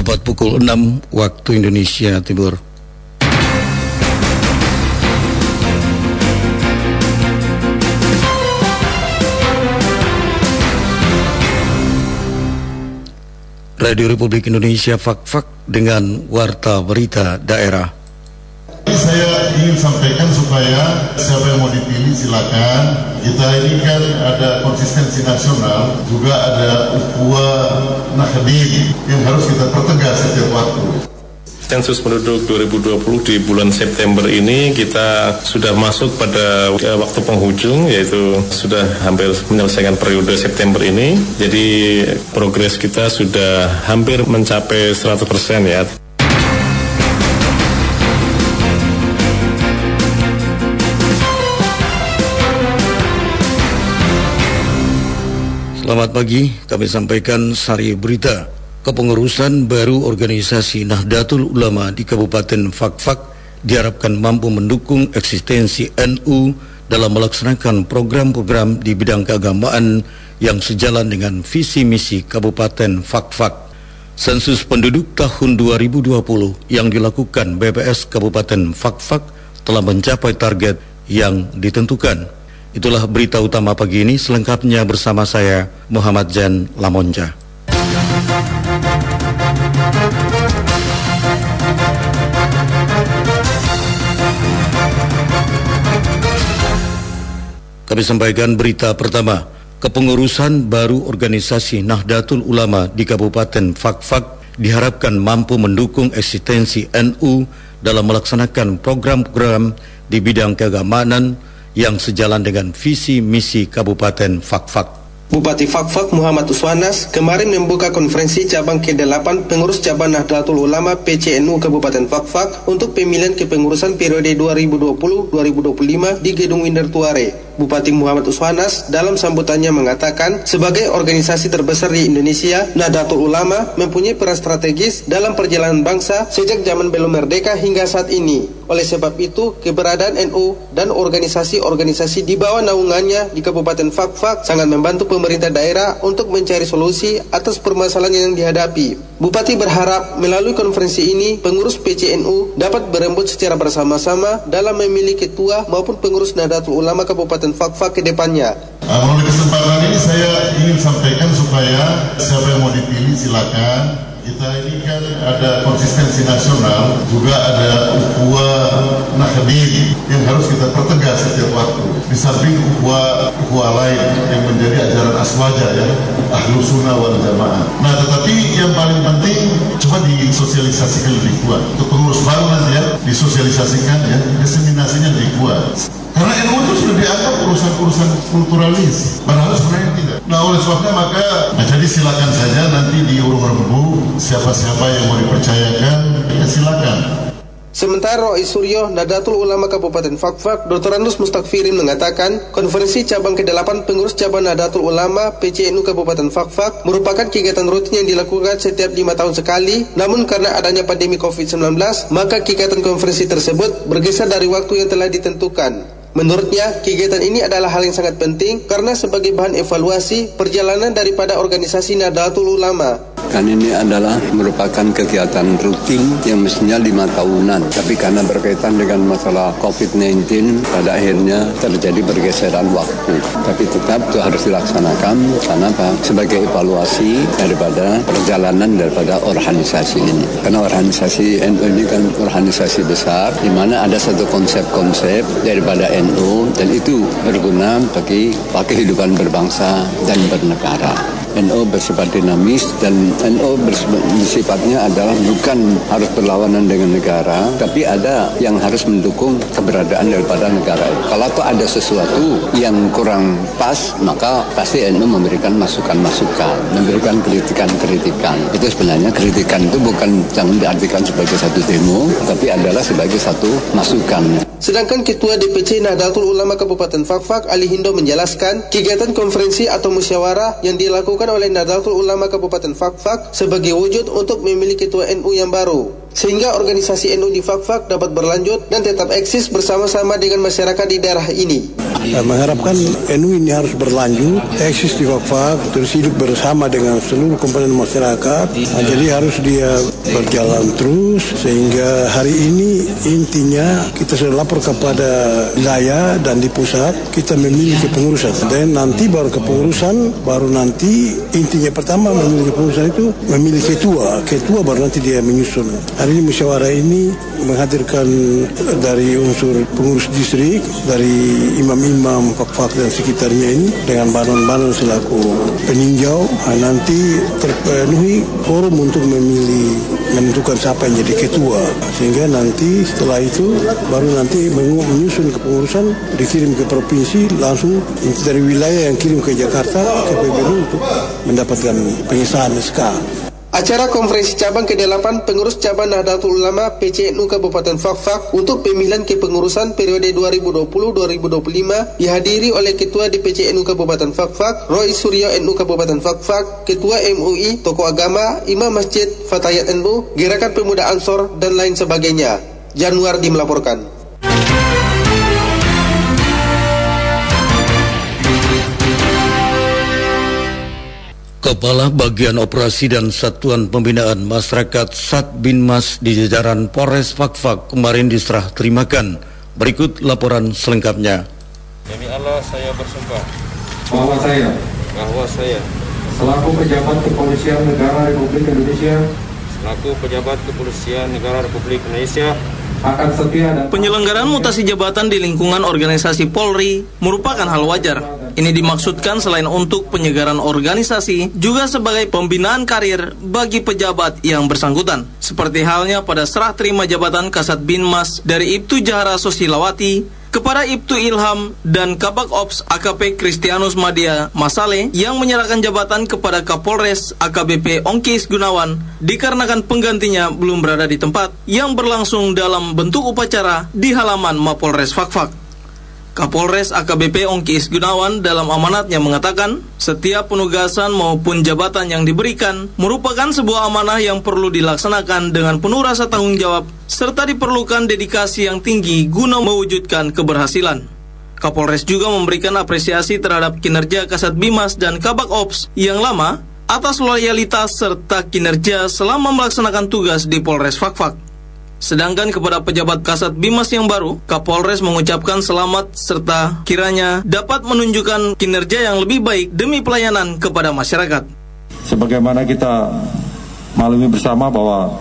tepat pukul 6 waktu Indonesia Timur. Radio Republik Indonesia Fak-Fak dengan Warta Berita Daerah. Saya ingin sampaikan supaya siapa yang mau dipilih silakan. Kita ini kan ada konsistensi nasional, juga ada ukhuwah nahdid yang harus kita pertegas setiap waktu sensus penduduk 2020 di bulan September ini kita sudah masuk pada eh, waktu penghujung yaitu sudah hampir menyelesaikan periode September ini. Jadi progres kita sudah hampir mencapai 100% ya. Selamat pagi, kami sampaikan sari berita kepengurusan baru organisasi Nahdlatul Ulama di Kabupaten Fakfak diharapkan mampu mendukung eksistensi NU dalam melaksanakan program-program di bidang keagamaan yang sejalan dengan visi misi Kabupaten Fakfak. Sensus penduduk tahun 2020 yang dilakukan BPS Kabupaten Fakfak telah mencapai target yang ditentukan. Itulah berita utama pagi ini selengkapnya bersama saya Muhammad Jan Lamonja. Kami sampaikan berita pertama. Kepengurusan baru organisasi Nahdlatul Ulama di Kabupaten Fakfak diharapkan mampu mendukung eksistensi NU dalam melaksanakan program-program di bidang keagamaan yang sejalan dengan visi misi Kabupaten Fakfak. Bupati Fakfak Muhammad Uswanas kemarin membuka konferensi cabang ke-8 pengurus cabang Nahdlatul Ulama PCNU Kabupaten Fakfak untuk pemilihan kepengurusan periode 2020-2025 di Gedung Winter Tuare. Bupati Muhammad Uswanas dalam sambutannya mengatakan sebagai organisasi terbesar di Indonesia, Nahdlatul Ulama mempunyai peran strategis dalam perjalanan bangsa sejak zaman belum merdeka hingga saat ini. Oleh sebab itu, keberadaan NU dan organisasi-organisasi di bawah naungannya di Kabupaten Fakfak sangat membantu pemerintah daerah untuk mencari solusi atas permasalahan yang dihadapi. Bupati berharap melalui konferensi ini pengurus PCNU dapat berembut secara bersama-sama dalam memilih ketua maupun pengurus Nahdlatul Ulama Kabupaten Fakfak ke depannya. Uh, melalui kesempatan ini saya ingin sampaikan supaya siapa yang mau dipilih silakan kan ada konsistensi nasional, juga ada ukhuwah nahdid yang harus kita pertegas setiap waktu. Di samping ukhuwah ukhuwah lain yang menjadi ajaran aswaja ya, ahlu sunnah wal jamaah. Nah, tetapi yang paling penting coba disosialisasikan lebih kuat. Untuk pengurus baru nanti ya, disosialisasikan ya, diseminasinya lebih kuat. Karena NU itu sudah dianggap urusan-urusan kulturalis, padahal sebenarnya tidak. Nah oleh sebabnya maka, nah, jadi silakan saja nanti di urung rembu siapa-siapa yang mau dipercayakan, ya silakan. Sementara Roy Suryo, Nadatul Ulama Kabupaten Fakfak, Dr. Andus Mustakfirin mengatakan, konferensi cabang ke-8 pengurus cabang Nadatul Ulama PCNU Kabupaten Fakfak merupakan kegiatan rutin yang dilakukan setiap lima tahun sekali, namun karena adanya pandemi COVID-19, maka kegiatan konferensi tersebut bergeser dari waktu yang telah ditentukan. Menurutnya, kegiatan ini adalah hal yang sangat penting karena sebagai bahan evaluasi perjalanan daripada organisasi Nahdlatul Ulama kan ini adalah merupakan kegiatan rutin yang mestinya lima tahunan. Tapi karena berkaitan dengan masalah COVID-19, pada akhirnya terjadi pergeseran waktu. Tapi tetap itu harus dilaksanakan karena apa? Sebagai evaluasi daripada perjalanan daripada organisasi ini. Karena organisasi NU ini kan organisasi besar, di mana ada satu konsep-konsep daripada NU dan itu berguna bagi kehidupan berbangsa dan bernegara. NO bersifat dinamis dan NO bersifatnya adalah bukan harus berlawanan dengan negara, tapi ada yang harus mendukung keberadaan daripada negara. Kalau tuh ada sesuatu yang kurang pas, maka pasti NO memberikan masukan-masukan, memberikan kritikan-kritikan. Itu sebenarnya kritikan itu bukan jangan diartikan sebagai satu demo, tapi adalah sebagai satu masukan. Sedangkan Ketua DPC Nahdlatul Ulama Kabupaten Fakfak Ali Hindo menjelaskan kegiatan konferensi atau musyawarah yang dilakukan oleh Nahdlatul Ulama Kabupaten Fakfak sebagai wujud untuk memilih ketua NU yang baru sehingga organisasi NU di Fakfak dapat berlanjut dan tetap eksis bersama-sama dengan masyarakat di daerah ini. Saya mengharapkan NU ini harus berlanjut, eksis di Fakfak, terus hidup bersama dengan seluruh komponen masyarakat. Jadi harus dia berjalan terus sehingga hari ini intinya kita sudah lapor kepada wilayah dan di pusat kita memilih kepengurusan. Dan nanti baru kepengurusan, baru nanti intinya pertama memilih kepengurusan itu memilih ketua. Ketua baru nanti dia menyusun. Hari ini musyawarah ini menghadirkan dari unsur pengurus distrik, dari imam-imam fak-fak dan sekitarnya ini dengan banon-banon selaku peninjau nah, nanti terpenuhi forum untuk memilih menentukan siapa yang jadi ketua sehingga nanti setelah itu baru nanti menyusun kepengurusan dikirim ke provinsi langsung dari wilayah yang kirim ke Jakarta ke PBNU untuk mendapatkan pengesahan SK. Acara konferensi cabang ke-8 pengurus cabang Nahdlatul Ulama PCNU Kabupaten Fakfak untuk pemilihan kepengurusan periode 2020-2025 dihadiri oleh Ketua DPC NU Kabupaten Fakfak, Roy Suryo NU Kabupaten Fakfak, Ketua MUI, tokoh agama, Imam Masjid, Fatayat NU, Gerakan Pemuda Ansor, dan lain sebagainya. Januari melaporkan. Kepala Bagian Operasi dan Satuan Pembinaan Masyarakat Sat Bin Mas di jajaran Polres Fakfak kemarin diserah terimakan. Berikut laporan selengkapnya. Demi Allah saya bersumpah bahwa saya bahwa saya selaku pejabat kepolisian negara Republik Indonesia selaku pejabat kepolisian negara Republik Indonesia akan setia dan Penyelenggaraan mutasi jabatan di lingkungan organisasi Polri merupakan hal wajar. Ini dimaksudkan selain untuk penyegaran organisasi, juga sebagai pembinaan karir bagi pejabat yang bersangkutan. Seperti halnya pada serah terima jabatan Kasat Binmas dari Ibtu Jahara Sosilawati kepada Ibtu Ilham dan Kabak Ops AKP Kristianus Madia Masale yang menyerahkan jabatan kepada Kapolres AKBP Ongkis Gunawan dikarenakan penggantinya belum berada di tempat yang berlangsung dalam bentuk upacara di halaman Mapolres Fakfak. Kapolres AKBP Ongkis Gunawan dalam amanatnya mengatakan, setiap penugasan maupun jabatan yang diberikan merupakan sebuah amanah yang perlu dilaksanakan dengan penuh rasa tanggung jawab serta diperlukan dedikasi yang tinggi guna mewujudkan keberhasilan. Kapolres juga memberikan apresiasi terhadap kinerja Kasat Bimas dan Kabak Ops yang lama atas loyalitas serta kinerja selama melaksanakan tugas di Polres Fakfak. Sedangkan kepada pejabat Kasat Bimas yang baru, Kapolres mengucapkan selamat serta kiranya dapat menunjukkan kinerja yang lebih baik demi pelayanan kepada masyarakat. sebagaimana kita maklumi bersama bahwa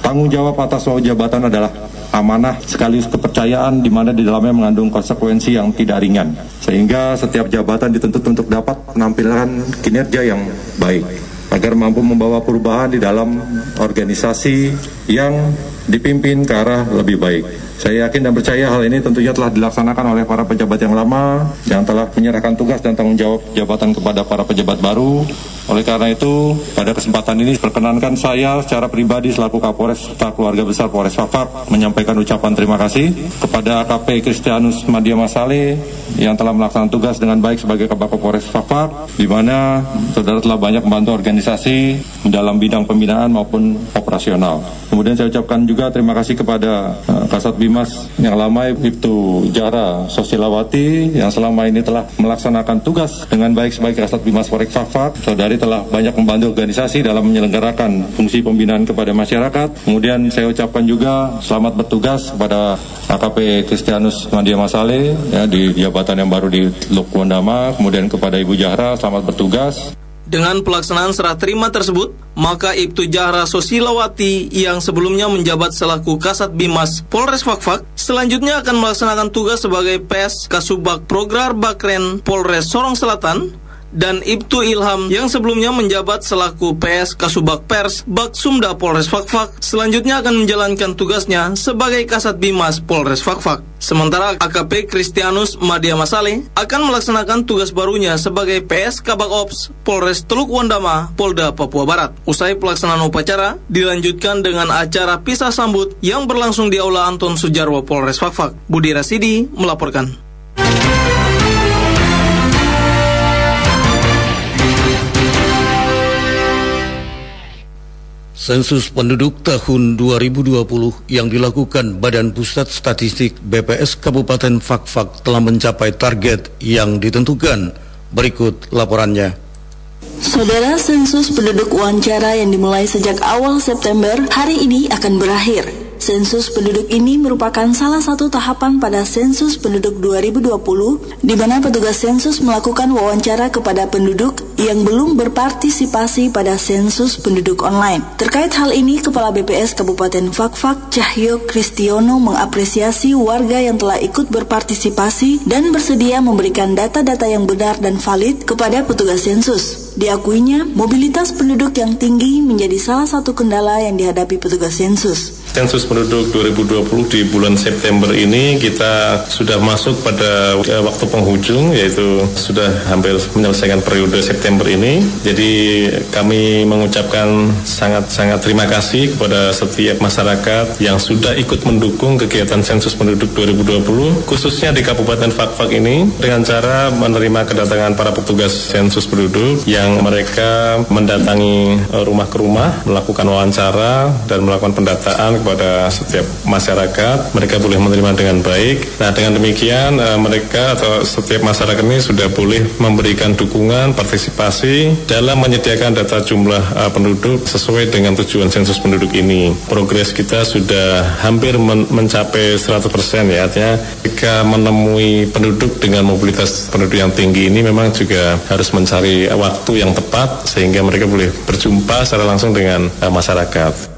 tanggung jawab atas suatu jabatan adalah amanah sekaligus kepercayaan di mana di dalamnya mengandung konsekuensi yang tidak ringan sehingga setiap jabatan dituntut untuk dapat menampilkan kinerja yang baik agar mampu membawa perubahan di dalam organisasi yang dipimpin ke arah lebih baik. Saya yakin dan percaya hal ini tentunya telah dilaksanakan oleh para pejabat yang lama yang telah menyerahkan tugas dan tanggung jawab jabatan kepada para pejabat baru. Oleh karena itu, pada kesempatan ini perkenankan saya secara pribadi selaku Kapolres serta keluarga besar Polres Fafak menyampaikan ucapan terima kasih kepada AKP Kristianus Madia Masale yang telah melaksanakan tugas dengan baik sebagai Kabak Polres Fafak di mana saudara telah banyak membantu organisasi dalam bidang pembinaan maupun operasional. Kemudian saya ucapkan juga terima kasih kepada uh, Kasat Bimas yang lama Ibtu Jara Sosilawati yang selama ini telah melaksanakan tugas dengan baik sebagai Kasat Bimas Polres Fafak. Saudari telah banyak membantu organisasi dalam menyelenggarakan fungsi pembinaan kepada masyarakat. Kemudian saya ucapkan juga selamat bertugas kepada AKP Kristianus Mandia Masale ya, di jabatan yang baru di Lukwondama. Kemudian kepada Ibu Jahra selamat bertugas. Dengan pelaksanaan serah terima tersebut, maka Ibtu Jahra Sosilawati yang sebelumnya menjabat selaku Kasat Bimas Polres Fakfak selanjutnya akan melaksanakan tugas sebagai PS Kasubag Prograr Bakren Polres Sorong Selatan dan Ibtu Ilham yang sebelumnya menjabat selaku PS Kasubag Pers Bak Sumda Polres Fakfak selanjutnya akan menjalankan tugasnya sebagai Kasat Bimas Polres Fakfak. Sementara AKP Kristianus Madia Masale akan melaksanakan tugas barunya sebagai PS Kabak Ops Polres Teluk Wandama Polda Papua Barat. Usai pelaksanaan upacara dilanjutkan dengan acara pisah sambut yang berlangsung di Aula Anton Sujarwo Polres Fakfak. Budi Rasidi melaporkan. Sensus penduduk tahun 2020 yang dilakukan Badan Pusat Statistik BPS Kabupaten Fakfak telah mencapai target yang ditentukan. Berikut laporannya. Saudara sensus penduduk wawancara yang dimulai sejak awal September hari ini akan berakhir. Sensus penduduk ini merupakan salah satu tahapan pada sensus penduduk 2020 di mana petugas sensus melakukan wawancara kepada penduduk yang belum berpartisipasi pada sensus penduduk online. Terkait hal ini, Kepala BPS Kabupaten Fakfak Cahyo Kristiono mengapresiasi warga yang telah ikut berpartisipasi dan bersedia memberikan data-data yang benar dan valid kepada petugas sensus. Diakuinya, mobilitas penduduk yang tinggi menjadi salah satu kendala yang dihadapi petugas sensus. Sensus penduduk 2020 di bulan September ini kita sudah masuk pada eh, waktu penghujung yaitu sudah hampir menyelesaikan periode September ini. Jadi kami mengucapkan sangat-sangat terima kasih kepada setiap masyarakat yang sudah ikut mendukung kegiatan sensus penduduk 2020 khususnya di Kabupaten Fakfak ini dengan cara menerima kedatangan para petugas sensus penduduk yang mereka mendatangi eh, rumah ke rumah melakukan wawancara dan melakukan pendataan kepada setiap masyarakat, mereka boleh menerima dengan baik. Nah, dengan demikian uh, mereka atau setiap masyarakat ini sudah boleh memberikan dukungan, partisipasi dalam menyediakan data jumlah uh, penduduk sesuai dengan tujuan sensus penduduk ini. Progres kita sudah hampir men mencapai 100% ya, artinya jika menemui penduduk dengan mobilitas penduduk yang tinggi ini memang juga harus mencari waktu yang tepat sehingga mereka boleh berjumpa secara langsung dengan uh, masyarakat.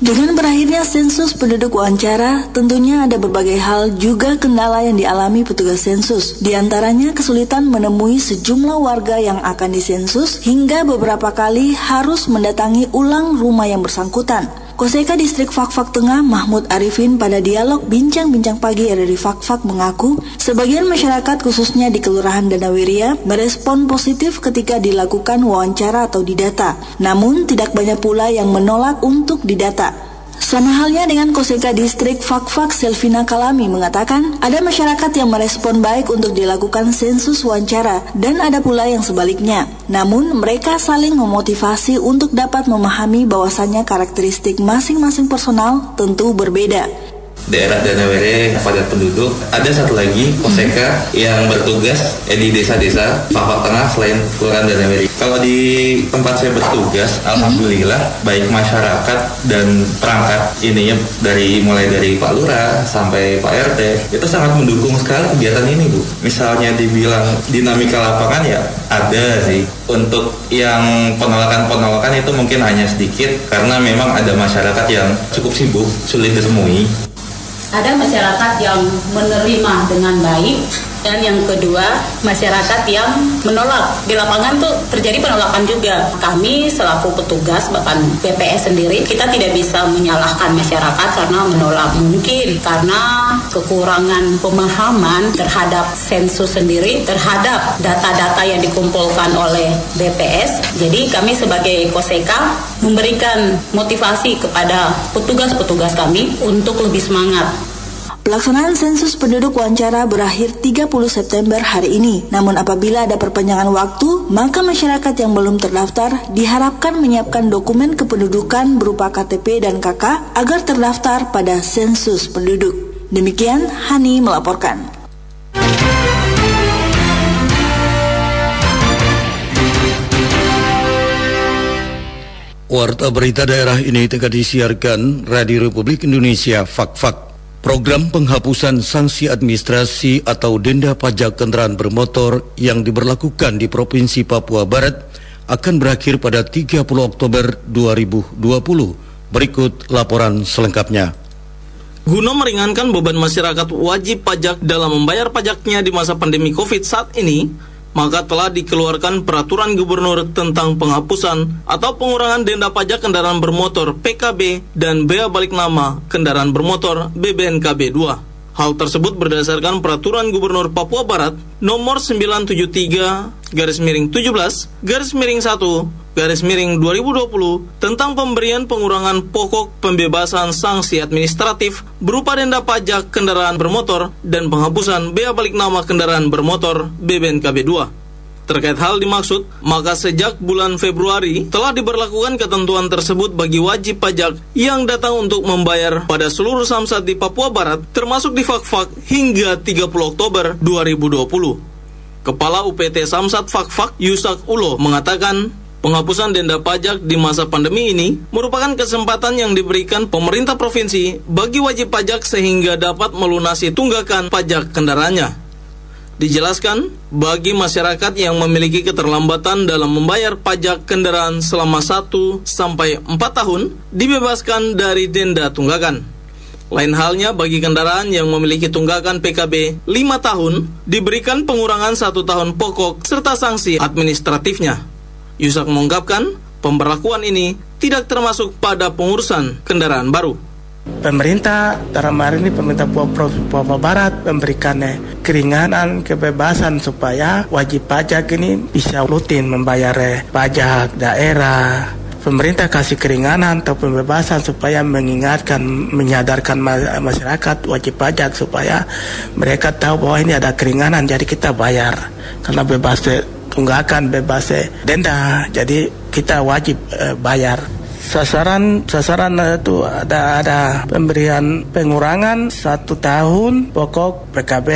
Dengan berakhirnya sensus penduduk wawancara, tentunya ada berbagai hal juga kendala yang dialami petugas sensus. Di antaranya kesulitan menemui sejumlah warga yang akan disensus hingga beberapa kali harus mendatangi ulang rumah yang bersangkutan. Koseka Distrik Fakfak Tengah Mahmud Arifin pada dialog bincang-bincang pagi dari Fakfak mengaku sebagian masyarakat khususnya di Kelurahan Danawiria merespon positif ketika dilakukan wawancara atau didata. Namun tidak banyak pula yang menolak untuk didata. Sama halnya dengan Koseka Distrik Fakfak Selvina Kalami mengatakan ada masyarakat yang merespon baik untuk dilakukan sensus wawancara dan ada pula yang sebaliknya. Namun mereka saling memotivasi untuk dapat memahami bahwasannya karakteristik masing-masing personal tentu berbeda daerah Danawere padat penduduk. Ada satu lagi Koseka yang bertugas eh, di desa-desa Papua Tengah selain Kelurahan Danawere. Kalau di tempat saya bertugas, alhamdulillah baik masyarakat dan perangkat ininya dari mulai dari Pak Lurah sampai Pak RT itu sangat mendukung sekali kegiatan ini, Bu. Misalnya dibilang dinamika lapangan ya ada sih. Untuk yang penolakan-penolakan itu mungkin hanya sedikit karena memang ada masyarakat yang cukup sibuk, sulit ditemui ada masyarakat yang menerima dengan baik dan yang kedua masyarakat yang menolak. Di lapangan tuh terjadi penolakan juga. Kami selaku petugas bahkan BPS sendiri kita tidak bisa menyalahkan masyarakat karena menolak. Mungkin karena kekurangan pemahaman terhadap sensus sendiri terhadap data-data yang dikumpulkan oleh BPS jadi kami sebagai Koseka memberikan motivasi kepada petugas-petugas kami untuk lebih semangat Pelaksanaan sensus penduduk wawancara berakhir 30 September hari ini. Namun apabila ada perpanjangan waktu, maka masyarakat yang belum terdaftar diharapkan menyiapkan dokumen kependudukan berupa KTP dan KK agar terdaftar pada sensus penduduk. Demikian Hani melaporkan. Warta berita daerah ini tengah disiarkan Radio Republik Indonesia Fak-Fak. Program penghapusan sanksi administrasi atau denda pajak kendaraan bermotor yang diberlakukan di Provinsi Papua Barat akan berakhir pada 30 Oktober 2020. Berikut laporan selengkapnya. Guna meringankan beban masyarakat wajib pajak dalam membayar pajaknya di masa pandemi COVID saat ini, maka telah dikeluarkan peraturan gubernur tentang penghapusan atau pengurangan denda pajak kendaraan bermotor PKB dan bea balik nama kendaraan bermotor BBNKB 2. Hal tersebut berdasarkan peraturan gubernur Papua Barat nomor 973 garis miring 17 garis miring 1 garis miring 2020 tentang pemberian pengurangan pokok pembebasan sanksi administratif berupa denda pajak kendaraan bermotor dan penghapusan bea balik nama kendaraan bermotor BBNKB 2. Terkait hal dimaksud, maka sejak bulan Februari telah diberlakukan ketentuan tersebut bagi wajib pajak yang datang untuk membayar pada seluruh samsat di Papua Barat, termasuk di Fakfak hingga 30 Oktober 2020. Kepala UPT Samsat Fakfak Yusak Ulo mengatakan Penghapusan denda pajak di masa pandemi ini merupakan kesempatan yang diberikan pemerintah provinsi bagi wajib pajak sehingga dapat melunasi tunggakan pajak kendaraannya. Dijelaskan, bagi masyarakat yang memiliki keterlambatan dalam membayar pajak kendaraan selama 1 sampai 4 tahun dibebaskan dari denda tunggakan. Lain halnya bagi kendaraan yang memiliki tunggakan PKB 5 tahun diberikan pengurangan satu tahun pokok serta sanksi administratifnya. Yusak mengungkapkan, pemberlakuan ini tidak termasuk pada pengurusan kendaraan baru. Pemerintah dalam hari ini pemerintah Papua Barat memberikan eh, keringanan kebebasan supaya wajib pajak ini bisa rutin membayar eh, pajak daerah. Pemerintah kasih keringanan atau pembebasan supaya mengingatkan, menyadarkan masyarakat wajib pajak supaya mereka tahu bahwa ini ada keringanan jadi kita bayar karena bebas eh, tunggakan bebas denda jadi kita wajib bayar. Sasaran sasaran itu ada ada pemberian pengurangan satu tahun pokok PKB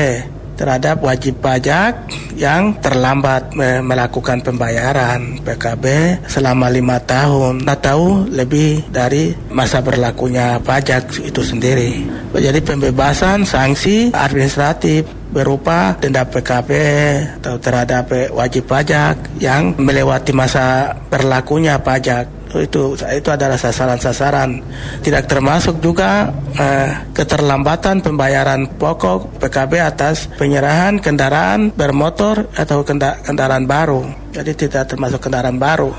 terhadap wajib pajak yang terlambat melakukan pembayaran PKB selama lima tahun atau lebih dari masa berlakunya pajak itu sendiri. Jadi pembebasan sanksi administratif berupa denda PKB atau terhadap wajib pajak yang melewati masa berlakunya pajak itu itu adalah sasaran-sasaran. Tidak termasuk juga eh, keterlambatan pembayaran pokok PKB atas penyerahan kendaraan bermotor atau kendaraan baru. Jadi tidak termasuk kendaraan baru.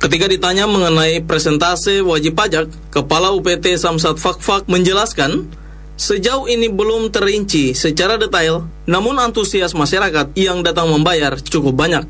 Ketika ditanya mengenai presentase wajib pajak, Kepala UPT Samsat Fakfak menjelaskan Sejauh ini belum terinci secara detail, namun antusias masyarakat yang datang membayar cukup banyak.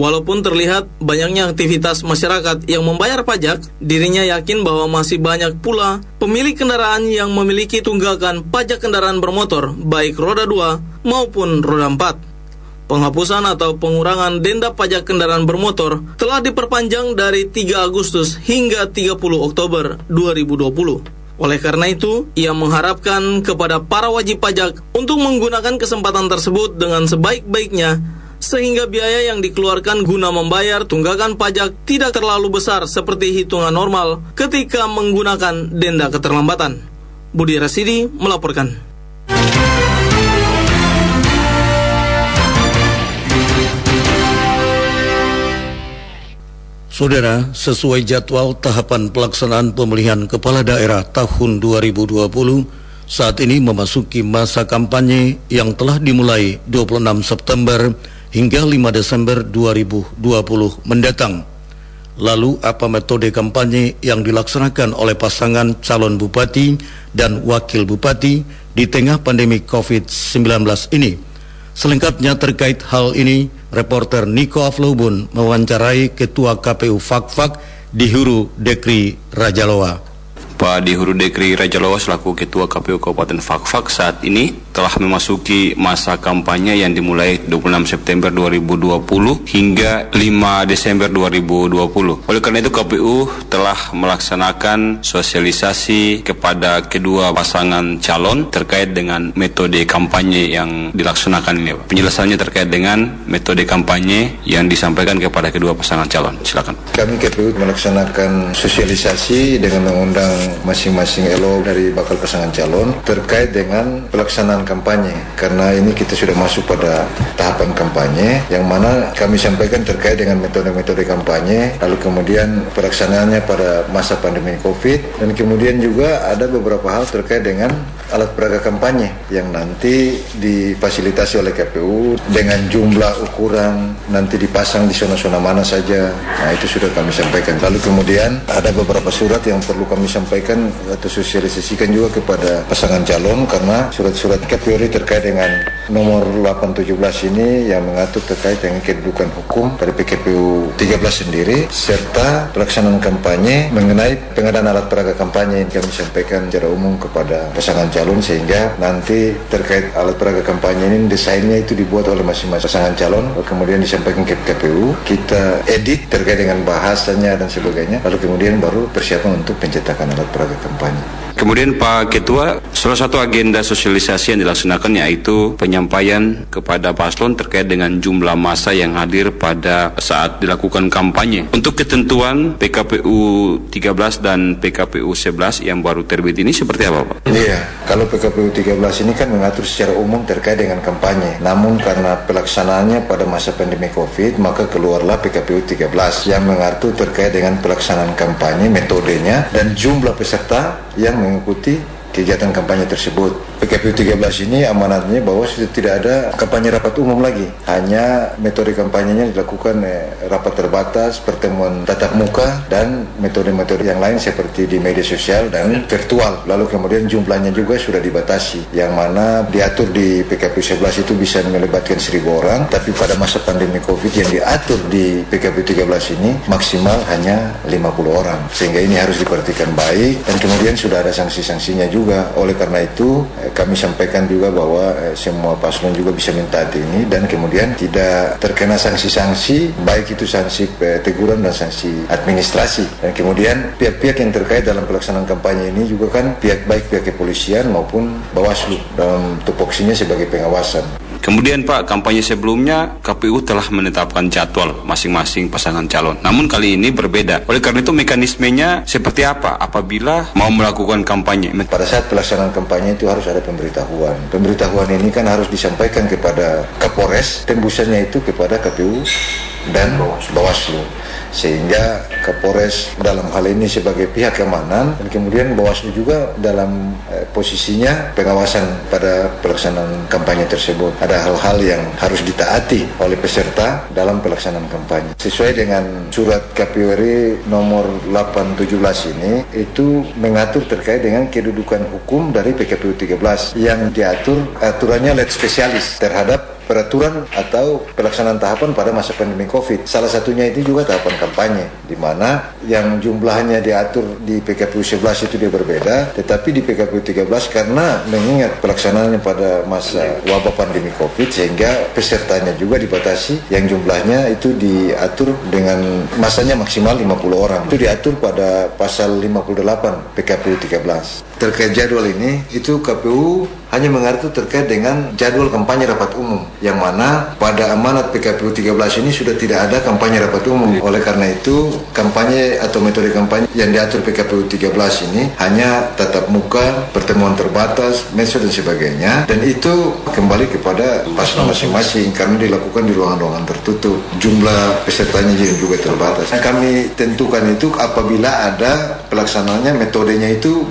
Walaupun terlihat banyaknya aktivitas masyarakat yang membayar pajak, dirinya yakin bahwa masih banyak pula pemilik kendaraan yang memiliki tunggakan pajak kendaraan bermotor, baik roda 2 maupun roda 4. Penghapusan atau pengurangan denda pajak kendaraan bermotor telah diperpanjang dari 3 Agustus hingga 30 Oktober 2020. Oleh karena itu, ia mengharapkan kepada para wajib pajak untuk menggunakan kesempatan tersebut dengan sebaik-baiknya sehingga biaya yang dikeluarkan guna membayar tunggakan pajak tidak terlalu besar seperti hitungan normal ketika menggunakan denda keterlambatan. Budi Rasidi melaporkan. Saudara, sesuai jadwal tahapan pelaksanaan pemilihan kepala daerah tahun 2020, saat ini memasuki masa kampanye yang telah dimulai 26 September hingga 5 Desember 2020 mendatang. Lalu apa metode kampanye yang dilaksanakan oleh pasangan calon bupati dan wakil bupati di tengah pandemi COVID-19 ini? Selengkapnya terkait hal ini, reporter Niko Aflobun mewawancarai Ketua KPU Fakfak di Huru Dekri Rajaloa. Pak Dihuru Dekri Raja Lowa selaku Ketua KPU Kabupaten Fakfak saat ini telah memasuki masa kampanye yang dimulai 26 September 2020 hingga 5 Desember 2020. Oleh karena itu KPU telah melaksanakan sosialisasi kepada kedua pasangan calon terkait dengan metode kampanye yang dilaksanakan ini. Penjelasannya terkait dengan metode kampanye yang disampaikan kepada kedua pasangan calon. Silakan. Kami KPU melaksanakan sosialisasi dengan mengundang masing-masing elo dari bakal pasangan calon terkait dengan pelaksanaan kampanye. Karena ini kita sudah masuk pada tahapan kampanye yang mana kami sampaikan terkait dengan metode-metode kampanye lalu kemudian pelaksanaannya pada masa pandemi COVID dan kemudian juga ada beberapa hal terkait dengan alat peraga kampanye yang nanti difasilitasi oleh KPU dengan jumlah ukuran nanti dipasang di zona-zona mana saja. Nah itu sudah kami sampaikan. Lalu kemudian ada beberapa surat yang perlu kami sampaikan atau sosialisasikan juga kepada pasangan calon karena surat-surat KPU terkait dengan nomor 817 ini yang mengatur terkait dengan kedudukan hukum dari PKPU 13 sendiri serta pelaksanaan kampanye mengenai pengadaan alat peraga kampanye yang kami sampaikan secara umum kepada pasangan calon sehingga nanti terkait alat peraga kampanye ini desainnya itu dibuat oleh masing-masing pasangan calon kemudian disampaikan ke KPU kita edit terkait dengan bahasanya dan sebagainya lalu kemudian baru persiapan untuk pencetakan alat peraga kampanye. Kemudian Pak Ketua, salah satu agenda sosialisasi yang dilaksanakan yaitu penyampaian kepada paslon terkait dengan jumlah masa yang hadir pada saat dilakukan kampanye. Untuk ketentuan PKPU 13 dan PKPU 11 yang baru terbit ini seperti apa Pak? Iya, kalau PKPU 13 ini kan mengatur secara umum terkait dengan kampanye. Namun karena pelaksanaannya pada masa pandemi COVID, maka keluarlah PKPU 13 yang mengatur terkait dengan pelaksanaan kampanye, metodenya, dan jumlah peserta yang mengikuti kegiatan kampanye tersebut. PKPU 13 ini amanatnya bahwa sudah tidak ada kampanye rapat umum lagi. Hanya metode kampanyenya dilakukan eh, rapat terbatas, pertemuan tatap muka, dan metode-metode yang lain seperti di media sosial dan virtual. Lalu kemudian jumlahnya juga sudah dibatasi, yang mana diatur di PKPU 11 itu bisa melibatkan 1000 orang, tapi pada masa pandemi COVID yang diatur di PKPU 13 ini maksimal hanya 50 orang. Sehingga ini harus diperhatikan baik, dan kemudian sudah ada sanksi-sanksinya juga. Oleh karena itu, eh, kami sampaikan juga bahwa eh, semua paslon juga bisa mentaati ini dan kemudian tidak terkena sanksi-sanksi baik itu sanksi eh, teguran dan sanksi administrasi dan kemudian pihak-pihak yang terkait dalam pelaksanaan kampanye ini juga kan pihak baik pihak kepolisian maupun Bawaslu dalam tupoksinya sebagai pengawasan. Kemudian Pak, kampanye sebelumnya KPU telah menetapkan jadwal masing-masing pasangan calon. Namun kali ini berbeda. Oleh karena itu mekanismenya seperti apa apabila mau melakukan kampanye? Pada saat pelaksanaan kampanye itu harus ada pemberitahuan. Pemberitahuan ini kan harus disampaikan kepada Kapolres, tembusannya itu kepada KPU dan Bawaslu. Sehingga Kapolres dalam hal ini sebagai pihak keamanan dan kemudian Bawaslu juga dalam eh, posisinya pengawasan pada pelaksanaan kampanye tersebut. Ada hal-hal yang harus ditaati oleh peserta dalam pelaksanaan kampanye. Sesuai dengan surat KPU RI nomor 817 ini itu mengatur terkait dengan kedudukan hukum dari PKPU 13 yang diatur aturannya let spesialis terhadap peraturan atau pelaksanaan tahapan pada masa pandemi COVID. Salah satunya itu juga tahapan kampanye, di mana yang jumlahnya diatur di PKPU 11 itu dia berbeda, tetapi di PKPU 13 karena mengingat pelaksanaannya pada masa wabah pandemi COVID, sehingga pesertanya juga dibatasi, yang jumlahnya itu diatur dengan masanya maksimal 50 orang. Itu diatur pada pasal 58 PKPU 13 terkait jadwal ini itu KPU hanya mengatur terkait dengan jadwal kampanye rapat umum yang mana pada amanat PKPU 13 ini sudah tidak ada kampanye rapat umum. Oleh karena itu kampanye atau metode kampanye yang diatur PKPU 13 ini hanya tatap muka pertemuan terbatas medsos dan sebagainya dan itu kembali kepada paslon masing-masing. Karena dilakukan di ruangan-ruangan tertutup. Jumlah pesertanya juga terbatas. Nah, kami tentukan itu apabila ada pelaksanaannya metodenya itu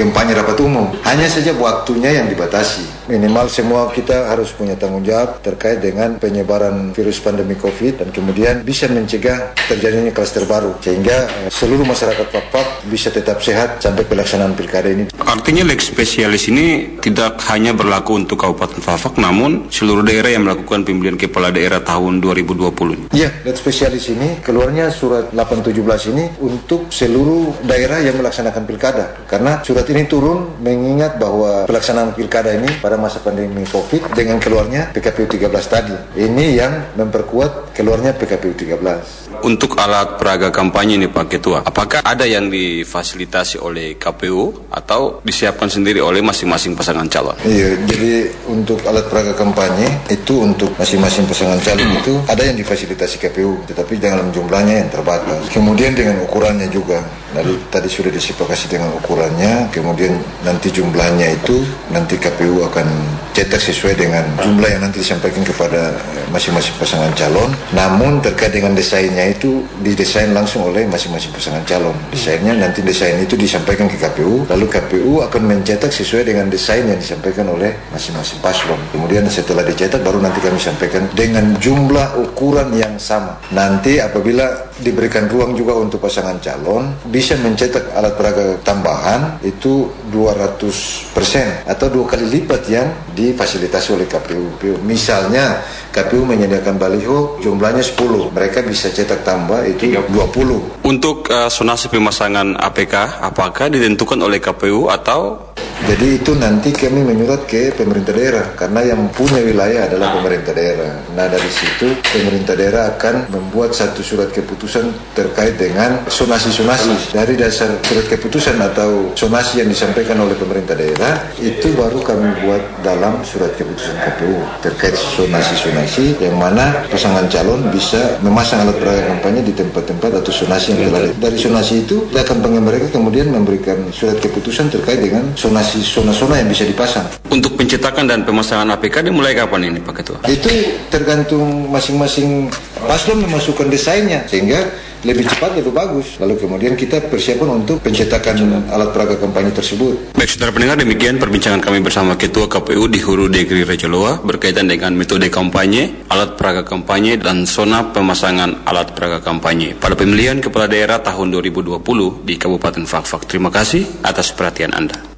kampanye rapat umum. Hanya saja waktunya yang dibatasi. Minimal semua kita harus punya tanggung jawab terkait dengan penyebaran virus pandemi COVID dan kemudian bisa mencegah terjadinya klaster baru sehingga eh, seluruh masyarakat Papua bisa tetap sehat sampai pelaksanaan pilkada ini. Artinya leg spesialis ini tidak hanya berlaku untuk Kabupaten Fafak namun seluruh daerah yang melakukan pemilihan kepala daerah tahun 2020. Iya, leg spesialis ini keluarnya surat 817 ini untuk seluruh daerah yang melaksanakan pilkada karena surat ini turun mengingat bahwa pelaksanaan pilkada ini pada masa pandemi COVID dengan keluarnya PKPU 13 tadi. Ini yang memperkuat keluarnya PKPU 13. Untuk alat peraga kampanye ini Pak Ketua, apakah ada yang difasilitasi oleh KPU atau disiapkan sendiri oleh masing-masing pasangan calon? Iya, jadi untuk alat peraga kampanye itu untuk masing-masing pasangan calon itu ada yang difasilitasi KPU, tetapi dalam jumlahnya yang terbatas. Kemudian dengan ukurannya juga. Jadi tadi sudah disepakati dengan ukurannya, kemudian nanti jumlahnya itu nanti KPU akan cetak sesuai dengan jumlah yang nanti disampaikan kepada masing-masing pasangan calon. Namun terkait dengan desainnya itu didesain langsung oleh masing-masing pasangan calon. Desainnya nanti desain itu disampaikan ke KPU, lalu KPU akan mencetak sesuai dengan desain yang disampaikan oleh masing-masing paslon. Kemudian setelah dicetak baru nanti kami sampaikan dengan jumlah ukuran yang sama. Nanti apabila diberikan ruang juga untuk pasangan calon bisa mencetak alat peraga tambahan itu 200 persen atau dua kali lipat yang difasilitasi oleh KPU. Misalnya KPU menyediakan baliho jumlahnya 10, mereka bisa cetak tambah itu 20. Untuk uh, sonasi pemasangan APK, apakah ditentukan oleh KPU atau jadi itu nanti kami menyurat ke pemerintah daerah karena yang punya wilayah adalah pemerintah daerah. Nah dari situ pemerintah daerah akan membuat satu surat keputusan terkait dengan sonasi-sonasi. Dari dasar surat keputusan atau sonasi yang disampaikan oleh pemerintah daerah itu baru kami buat dalam surat keputusan KPU terkait sonasi-sonasi yang mana pasangan calon bisa memasang alat peraga kampanye di tempat-tempat atau sonasi yang telah dari sonasi itu akan pengen mereka kemudian memberikan surat keputusan terkait dengan sonasi masih zona-zona yang bisa dipasang. Untuk pencetakan dan pemasangan APK dimulai kapan ini Pak Ketua? Itu tergantung masing-masing paslon memasukkan desainnya sehingga lebih cepat lebih bagus. Lalu kemudian kita persiapan untuk pencetakan alat peraga kampanye tersebut. Baik, saudara pendengar demikian perbincangan kami bersama Ketua KPU di Huru Degri Raja Loa berkaitan dengan metode kampanye, alat peraga kampanye, dan zona pemasangan alat peraga kampanye pada pemilihan kepala daerah tahun 2020 di Kabupaten Fakfak. Terima kasih atas perhatian Anda.